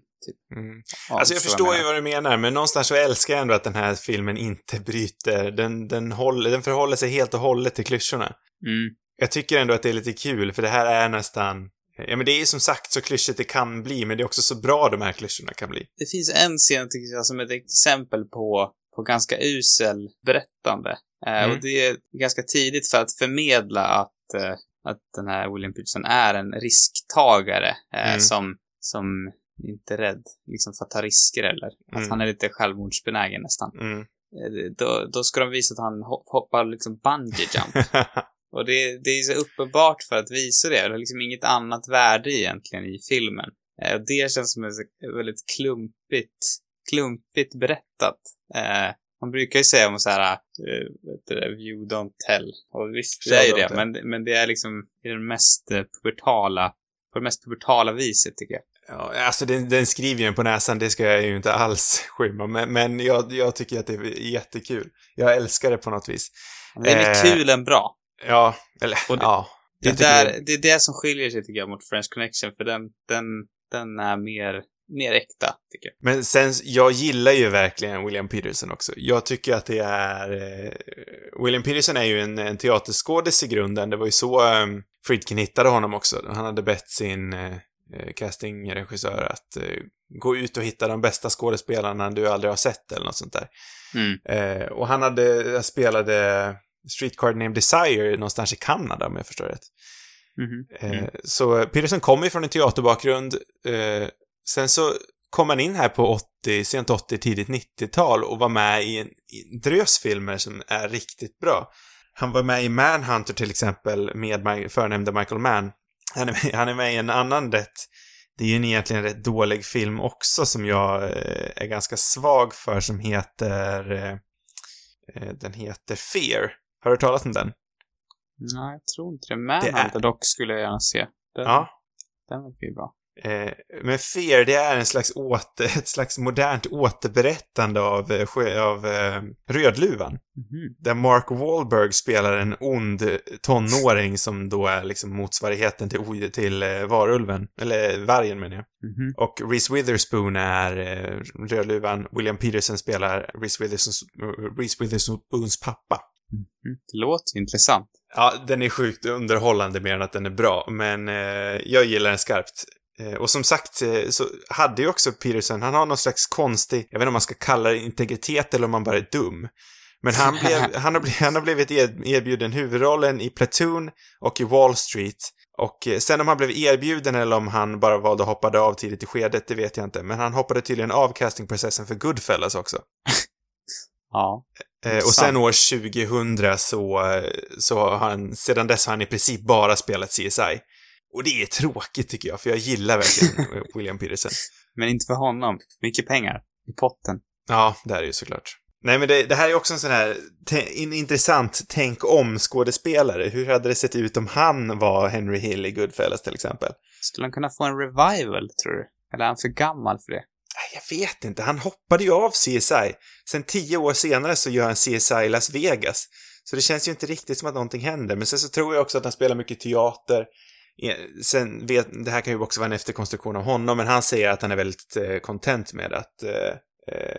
Mm. Ja, Alltså jag förstår ju vad du menar, men någonstans så älskar jag ändå att den här filmen inte bryter, den, den, håller, den förhåller sig helt och hållet till klyschorna. Mm. Jag tycker ändå att det är lite kul, för det här är nästan, ja men det är ju som sagt så klyschigt det kan bli, men det är också så bra de här klyschorna kan bli. Det finns en scen, tycker jag, som ett exempel på, på ganska usel berättande. Eh, Mm. Och det är ganska tidigt för att förmedla att, eh, att den här William Peterson är en risktagare eh, Mm. som, som inte är rädd liksom för att ta risker eller att Mm. han är lite självmordsbenägen nästan. Mm. Då, då ska de visa att han ho- hoppar liksom bungee jump. Och det, det är så uppenbart för att visa det. Det har liksom inget annat värde egentligen i filmen. Och det känns som ett väldigt klumpigt, klumpigt berättat. Man brukar ju säga om så här, det, view don't tell. Och visst, det är ju det, men, men det är liksom i den mest pubertala, på det mest pubertala viset tycker jag. Ja, alltså den, den skriver ju på näsan, det ska jag ju inte alls skymma, men, men jag, jag tycker att det är jättekul. Jag älskar det på något vis. Det är mer Eh, kul än bra. Ja, eller det- ja. Det där, det är det som skiljer sig tycker jag mot French Connection, för den, den, den är mer, mer äkta, tycker jag. Men sen, jag gillar ju verkligen William Peterson också. Jag tycker att det är... Eh, William Peterson är ju en, en teaterskådis i grunden. Det var ju så eh, Friedkin hittade honom också. Han hade bett sin eh, eh, castingregissör att eh, gå ut och hitta de bästa skådespelarna du aldrig har sett eller något sånt där. Mm. Eh, och han hade, spelade Streetcar Named Desire någonstans i Kanada om jag förstår rätt. Mhm. Eh, Mm. Så Peterson kommer ju från en teaterbakgrund. Sen så kom han in här på 80, sent 80, tidigt 90-tal och var med i en, i en drös filmer som är riktigt bra. Han var med i Manhunter till exempel med my, förnämnda Michael Mann. Han är, med, han är med i en annan rätt, det är ju en egentligen rätt dålig film också som jag eh, är ganska svag för som heter, eh, eh, den heter Fear. Har du hört talas om den? Nej, jag tror inte det. Manhunter dock skulle jag gärna se. Den, Ja. den verkar ju bra. Eh, men Fear, det är en slags åter, ett slags modernt återberättande av, eh, av eh, Rödluvan. Mhm. Där Mark Wahlberg spelar en ond tonåring som då är liksom motsvarigheten till, till varulven. Eller vargen menar jag. Mhm. Och Reese Witherspoon är Rödluvan. William Peterson spelar Reese Witherspoons, Reese Witherspoons pappa. Mhm. Det låter intressant. Ja, den är sjukt underhållande mer än att den är bra, men eh, jag gillar den skarpt. Eh, och som sagt eh, så hade ju också Peterson, han har någon slags konstig, jag vet inte om man ska kalla det integritet eller om man bara är dum. Men han, blev, han, har, blivit, han har blivit erbjuden huvudrollen i Platoon och i Wall Street. Och eh, sen om han blev erbjuden eller om han bara valde att hoppa av tidigt i skedet, det vet jag inte. Men han hoppade tydligen av castingprocessen för Goodfellas också. Ja. Och sen år 2000 så, så har han, sedan dess har han i princip bara spelat CSI. Och det är tråkigt tycker jag, för jag gillar verkligen William Peterson. Men inte för honom. Mycket pengar. I potten. Ja, det är det ju såklart. Nej, men det, det här är också en sån här in, intressant tänk om skådespelare. Hur hade det sett ut om han var Henry Hill i Goodfellas till exempel? Skulle han kunna få en revival, tror du? Eller är han för gammal för det? Jag vet inte, han hoppade ju av CSI. Sen tio år senare så gör han CSI Las Vegas. Så det känns ju inte riktigt som att någonting händer. Men sen så tror jag också att han spelar mycket teater. Sen vet, det här kan ju också vara en efterkonstruktion av honom, men han säger att han är väldigt eh, content med att eh,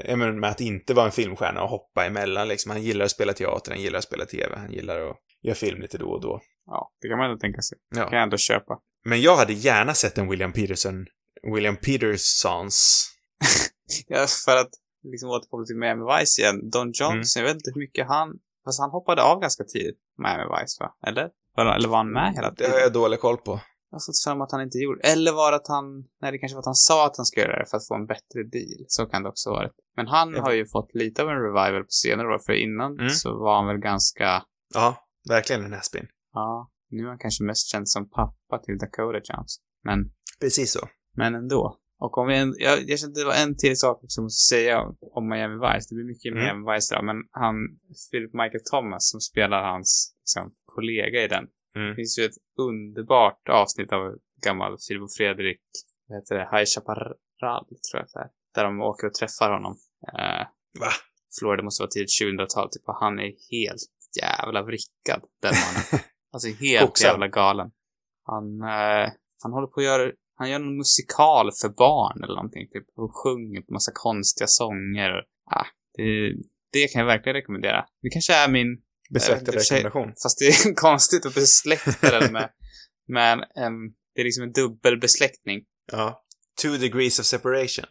eh, med att inte vara en filmstjärna och hoppa emellan liksom. Han gillar att spela teater, han gillar att spela TV, han gillar att göra film lite då och då. Ja, det kan man ändå tänka sig. Det Ja. kan jag ändå köpa. Men jag hade gärna sett en William Peterson, William Petersons Ja, för att liksom återkoppla till Miami Vice igen. Don Johnson, jag vet inte hur mycket han... Fast han hoppade av ganska tidigt, Miami Vice, va? Eller? Var- Eller var han med hela Det tiden? har jag dålig koll på. Jag har mig att han inte gjorde Eller var det att han... Nej, det kanske var att han sa att han skulle göra det för att få en bättre deal. Så kan det också vara. Men han har ju fått lite av en revival på senare år, för innan Mm. så var han väl ganska... Ja, verkligen en hästspin. Ja, nu är han kanske mest känd som pappa till Dakota Johnson. Men, Precis så. men ändå. Och om vi en, jag, jag kände det var en till sak som jag måste säga om Miami Vice. Det blir mycket Mm. Miami Vice där, men han, Philip Michael Thomas, som spelar hans liksom, kollega i den. Mm. Det finns ju ett underbart avsnitt av gammal Filip och Fredrik, vad heter det, High Chaparral, tror jag det är. Där de åker och träffar honom. Eh, Va? Florida måste vara tidigt 2000-tal, typ, och han är helt jävla vrickad, den mannen. alltså helt Koksad. jävla galen. Han, eh, han håller på att göra, han gör någon musikal för barn eller någonting, typ, och sjunger på massa konstiga sånger. Ah, det, det kan jag verkligen rekommendera. Det kanske är min... Besläktad eh, rekommendation. Fast det är konstigt att besläkta den med, med en, det är liksom en dubbelbesläktning. Ja. Two degrees of separation.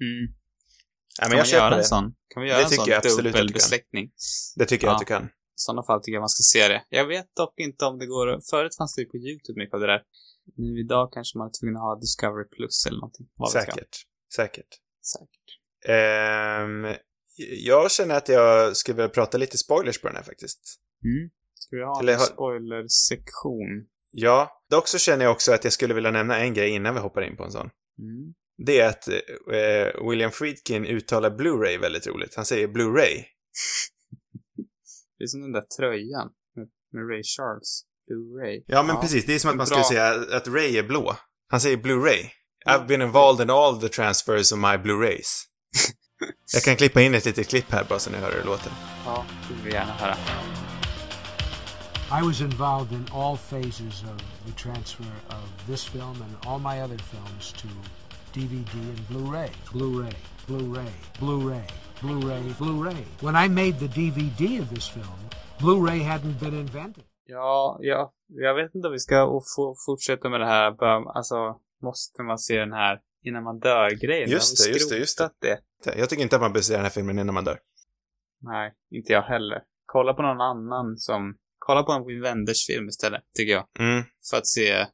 Mm. Ja, men kan jag man köper göra det. en sån? Kan vi göra Det en tycker sån jag dubbelbesläktning? Det tycker jag Ja. att du kan. I sådana fall tycker jag man ska se det. Jag vet dock inte om det går... Förut fanns det ju på YouTube mycket av det där. Nu idag kanske man är tvungen att ha Discovery Plus eller någonting. Säkert. Säkert. Säkert. Ehm, jag känner att jag skulle vilja prata lite spoilers på den här faktiskt. Mm. Ska vi ha Eller en spoilersektion? Ja, dock så känner jag också att jag skulle vilja nämna en grej innan vi hoppar in på en sån. Mm. Det är att eh, William Friedkin uttalar Blu-ray väldigt roligt. Han säger Blu-ray. Det är som den där tröjan med, med Ray Charles. Blu-ray. Ja, men precis. Det är som att man skulle säga att Ray är blå. Han säger Blu-ray. I've been involved in all the transfers of my Blu-rays. jag kan klippa in ett litet klipp här bara så ni hör hur det låter. Ja, det vill vi gärna höra. I was involved in all phases of the transfer of this film and all my other films to DVD and Blu-ray. Blu-ray, Blu-ray, Blu-ray, Blu-ray, Blu-ray. When I made the DVD of this film, Blu-ray hadn't been invented. Ja, ja, jag vet inte om vi ska fortsätta med det här. Alltså, måste man se den här innan man dör-grejen? Just det, just det, just skrotat det. Jag tycker inte att man bör se den här filmen innan man dör. Nej, inte jag heller. Kolla på någon annan som... Kolla på en Wim Wenders film istället, tycker jag. Mm. För att se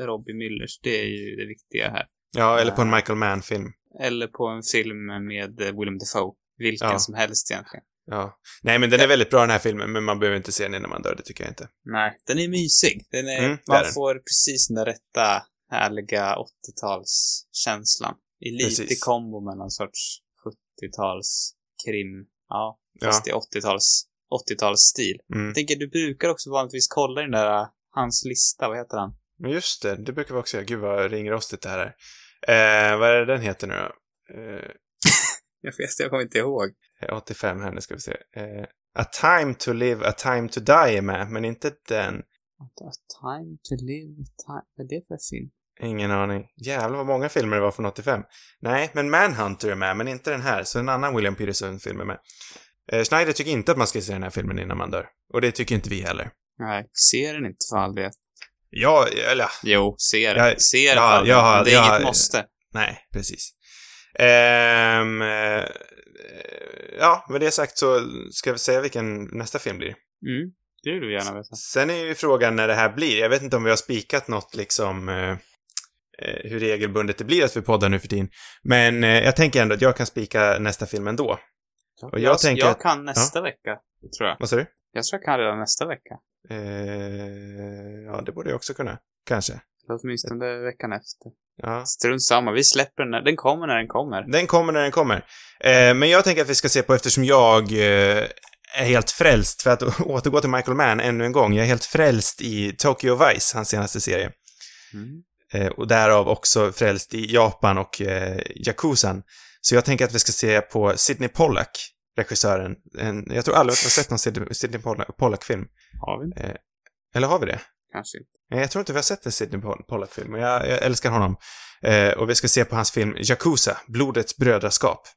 Robbie Müllers. Det är ju det viktiga här. Ja, eller på en Michael Mann-film. Eller på en film med eh, Willem Dafoe. Vilken Ja. som helst egentligen. Ja. Nej, men den är väldigt bra den här filmen, men man behöver inte se den innan man dör, det tycker jag inte. Nej, den är mysig. Den är, Mm, man är den. får precis den där rätta härliga 80-talskänslan. I lite Precis. kombo med någon sorts 70-tals krim. Ja, Ja. fast i 80-tals 80-talsstil. Mm. Jag tänker, du brukar också vanligtvis kolla den där, uh, hans lista, vad heter han? Men just det, det brukar vi också göra. Gud vad ringrostigt det här är. Eh, vad är det den heter nu då? Eh, Jag vet, jag kommer inte ihåg. 85 här, nu ska vi se. Eh, a time to live, a time to die är med, men inte den. A time to live, a time... Vad är det för film? Ingen aning. Jävlar vad många filmer det var från 85. Nej, men Manhunter är med, men inte den här. Så en annan William Peterson-film är med. Eh, Schneider tycker inte att man ska se den här filmen innan man dör. Och det tycker inte vi heller. Nej, ser den inte för all det. Ja, eller ja, Jo, ser den. Jag- ser den ja, all det. är jag inget måste. nej, precis. Ehm, eh, ja, med det sagt så ska vi säga vilken nästa film blir. Mm, det vill du gärna veta. Sen är ju frågan när det här blir. Jag vet inte om vi har spikat något liksom eh, hur regelbundet det blir att vi poddar nu för tiden. Men eh, jag tänker ändå att jag kan spika nästa film ändå. Och jag tänker jag att- kan nästa vecka, tror jag. Vad sa du? Jag tror jag kan redan nästa vecka. Eh, ja, det borde jag också kunna. Kanske. Eller åtminstone veckan efter. Ja. Strunt samma, vi släpper den. när- Den kommer när den kommer. Den kommer när den kommer. Eh, men jag tänker att vi ska se på, eftersom jag eh, är helt frälst, för att återgå till Michael Mann ännu en gång, jag är helt frälst i Tokyo Vice, hans senaste serie. Mm. Eh, och därav också frälst i Japan och eh, Yakuzan. Så jag tänker att vi ska se på Sidney Pollack, regissören. En, jag tror aldrig att vi har sett någon Sidney, Sidney Pollack- Pollack-film. Har vi inte? Eller har vi det? Kanske inte. Nej, jag tror inte vi har sett en Sidney Poll- Pollack-film, men jag, jag älskar honom. Eh, och vi ska se på hans film Yakuza, Blodets brödraskap.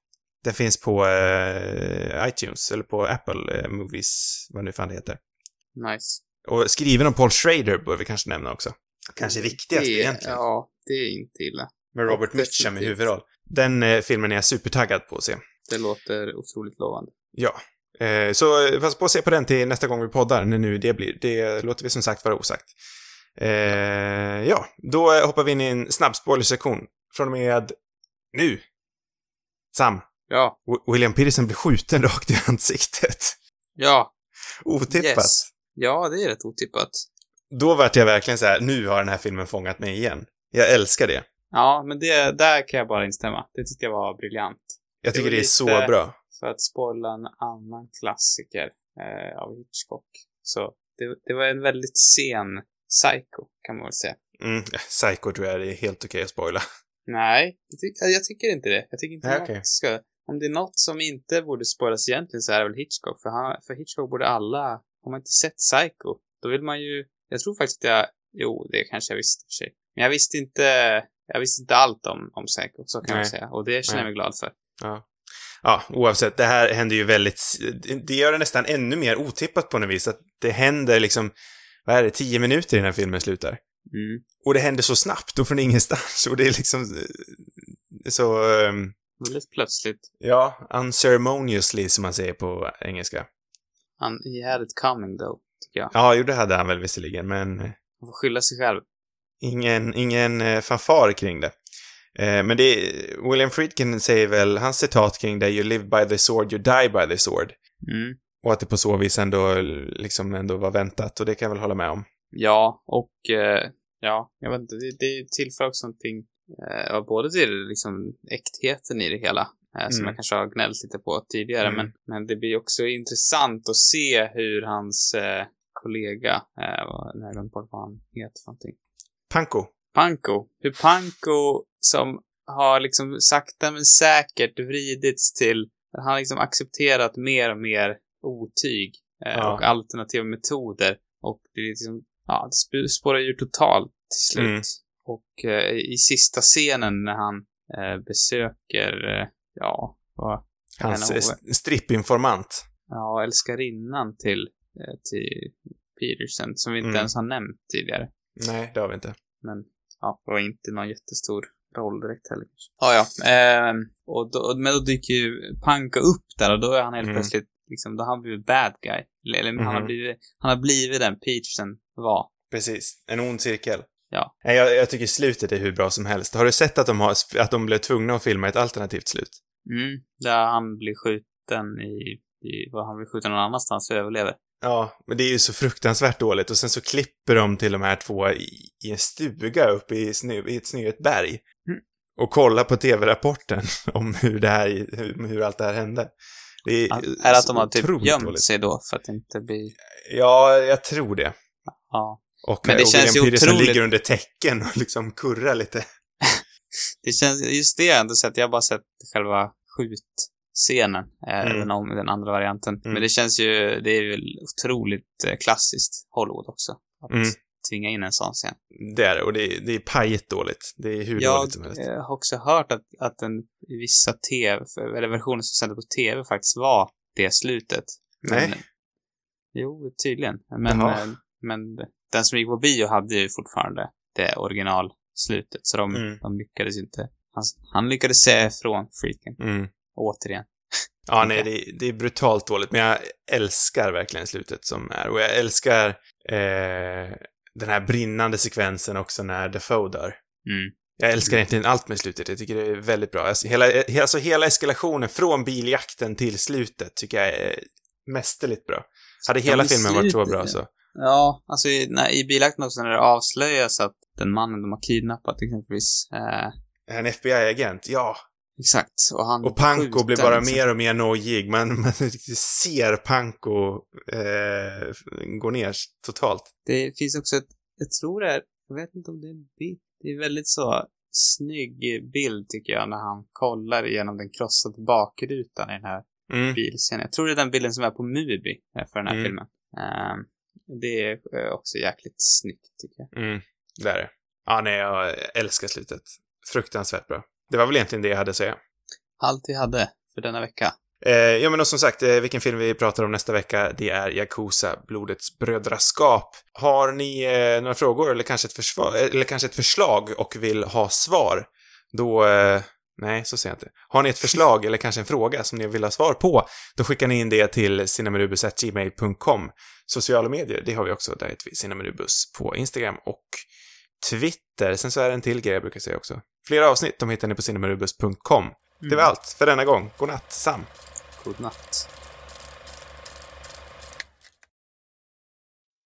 Den finns på eh, iTunes, eller på Apple eh, Movies, vad nu fan det heter. Nice. Och skriven av Paul Schrader bör vi kanske nämna också. Kanske viktigast det, egentligen. Ja, det är inte illa. Med Robert Mitchum i huvudroll. Den eh, filmen är jag supertaggad på att se. Det låter otroligt lovande. Ja. Eh, så pass på att se på den till nästa gång vi poddar, när nu det blir. Det låter vi som sagt vara osagt. Eh, ja, då hoppar vi in i en snabb spoilersektion. Från och med nu. Sam, Ja. W- William Peterson blir skjuten rakt i ansiktet. Ja. Otippat. Yes. Ja, det är rätt otippat. Då vart jag verkligen så här, nu har den här filmen fångat mig igen. Jag älskar det. Ja, men det, där kan jag bara instämma. Det tyckte jag var briljant. Jag Det tycker var det är så bra. För att spoila en annan klassiker eh, av Hitchcock. Så det, det var en väldigt sen Psycho, kan man väl säga. Mm, Psycho tror jag det är helt okej att spoila. Nej, jag, ty- jag tycker inte det. Jag tycker inte Nej, okej. ska... Om det är något som inte borde spoilas egentligen så är det väl Hitchcock. För, han, för Hitchcock borde alla... Har man inte sett Psycho, då vill man ju... Jag tror faktiskt att jag... Jo, det kanske jag visste för sig. Men jag visste inte... jag visste inte allt om, om Psycho, så kan Nej. man säga. Och det känner jag mig glad för. Ja. Ja, oavsett, det här händer ju väldigt... Det gör det nästan ännu mer otippat på något vis, att det händer liksom, vad är det, tio minuter innan filmen slutar. Mm. Och det händer så snabbt och från ingenstans, och det är liksom eh, så... ehm, Väldigt plötsligt. Ja, unceremoniously som man säger på engelska. Han, he had it coming though, tycker jag. Ja, jo, det hade han väl visserligen, men eh, Han får skylla sig själv. ingen, ingen eh, fanfar kring det. Eh, men det är, William Friedkin säger väl, hans citat kring det, you live by the sword, you die by the sword. Mm. Och att det på så vis ändå, liksom ändå var väntat, och det kan jag väl hålla med om. Ja, och ja, jag vet inte, det, det tillför också någonting, eh, både till liksom äktheten i det hela, som Mm. jag kanske har gnällt lite på tidigare, Mm. men, men det blir också intressant att se hur hans eh, kollega, eh, vad- har jag glömt bort vad han heter för någonting, Panko. Panko, hur Panko som har liksom sakta men säkert vridits till, han har liksom accepterat mer och mer otyg eh, Ja. och alternativa metoder och det är liksom, ja, det sp- spårar ju totalt till slut. Mm. Och eh, i sista scenen när han eh, besöker, eh, ja, vad, Hans eh, strippinformant. ja, älskarinnan till, eh, till Peterson, som vi inte Mm. ens har nämnt tidigare. Nej, det har vi inte. Men ja, det var inte någon jättestor roll direkt heller. Ja, ja. Ehm, och då, men då dyker ju Panka upp där och då är han helt Mm. plötsligt, liksom, då har han blivit bad guy. Eller, eller han, har Mhm. blivit, han har blivit den Peterson var. Precis. En ond cirkel. Ja. Jag, jag tycker slutet är hur bra som helst. Har du sett att de, har, att de blev tvungna att filma ett alternativt slut? Mm. Där han blir skjuten i, i vad han blir skjuten någon annanstans och överlever. Ja, men det är ju så fruktansvärt dåligt. Och sen så klipper de till de här två i, i en stuga uppe i, snö, i ett snöigt berg. Mm. Och kollar på tv-rapporten om hur det här, hur, hur allt det här hände. Det är, Ja, är det att de har typ gömt dåligt. sig då för att inte bli... Ja, jag tror det. Ja. Och, Men det och känns William Peterson otroligt- ligger under täcken och liksom kurrar lite. Det känns, just det har jag inte sett. Jag har bara sett själva skjutscenen, eh, Mm. den, om- den andra varianten. Mm. Men det känns ju, det är väl otroligt eh, klassiskt Hollywood också. Att Mm. tvinga in en sån scen. Det är det, och det är, det är pajigt dåligt. Det är hur Jag dåligt som helst. eh, har också hört att, att den vissa tv, eller versioner som sändes på tv faktiskt var det slutet. Men, Nej. Jo, tydligen. Men, Jaha. men den som gick på bio hade ju fortfarande det originalslutet. Så de, Mm. de lyckades inte. Han, han lyckades säga ifrån freaken. Mm. Återigen. Ja, nej, det, är- det är brutalt dåligt, men jag älskar verkligen slutet som är. Och jag älskar eh, den här brinnande sekvensen också när Defoe dör. Mm. Jag älskar egentligen allt med slutet. Jag tycker det är väldigt bra. Alltså hela, alltså hela eskalationen från biljakten till slutet tycker jag är mästerligt bra. Hade hela men filmen varit så slutet, bra så. Ja, alltså i, när, i bilakten också när det avslöjas att den mannen de har kidnappat exempelvis. Eh, En FBI-agent, ja. exakt. Och han Och Panko blir bara liksom. mer och mer nojig. Man, man ser Panko eh, gå ner totalt. Det finns också ett, jag tror det är, jag vet inte om det är en bild. Det är väldigt så snygg bild tycker jag när han kollar igenom den krossade bakrutan i den här Mm. bilscenen. Jag tror det är den bilden som är på Mubi eh, för den här Mm. filmen. Ehm, det är eh, också jäkligt snyggt tycker jag. Mm, det är det. Ja, nej, jag älskar slutet. Fruktansvärt bra. Det var väl egentligen det jag hade att säga. Allt vi hade för denna vecka. Eh, ja, men och som sagt, eh, vilken film vi pratar om nästa vecka, det är Yakuza, Blodets brödraskap. Har ni eh, några frågor eller kanske, ett försvar, eller kanske ett förslag och vill ha svar, då... Nej, så säger jag inte. Har ni ett förslag eller kanske en fråga som ni vill ha svar på, då skickar ni in det till cinemarubus.gmail.com. Sociala medier, det har vi också. Där heter vi Cinemarubus på Instagram och Twitter. Sen så är det en till grej jag brukar säga också. Flera avsnitt, de hittar ni på cinemarubus.com. Det var allt för denna gång. God natt, Sam. God natt.